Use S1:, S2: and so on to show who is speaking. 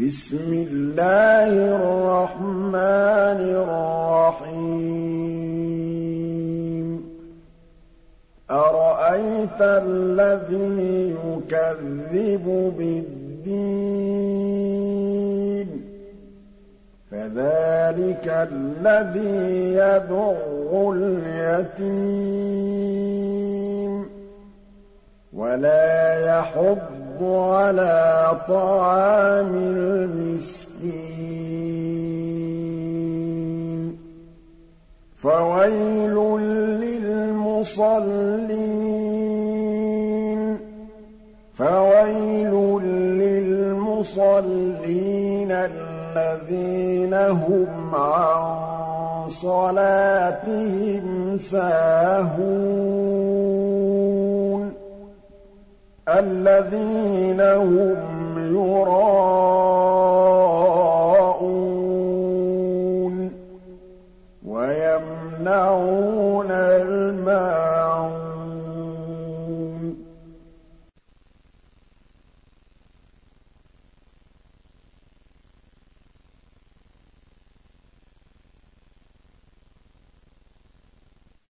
S1: بِسْمِ اللَّهِ الرَّحْمَٰنِ الرَّحِيمِ. أَرَأَيْتَ الَّذِي يُكَذِّبُ بِالدِّينِ؟ فَذَٰلِكَ الَّذِي يَدُعُّ الْيَتِيمَ. وَلَا يَحُضُّ عَلَىٰ طَعَامِ الْمِسْكِينِ. فَوَيْلٌ لِّلْمُصَلِّينَ. فَوَيْلٌ لِّلْمُصَلِّينَ الَّذِينَ هُمْ عَن صَلَاتِهِمْ سَاهُونَ. الَّذِينَ هُمْ يُرَاءُونَ وَيَمْنَعُونَ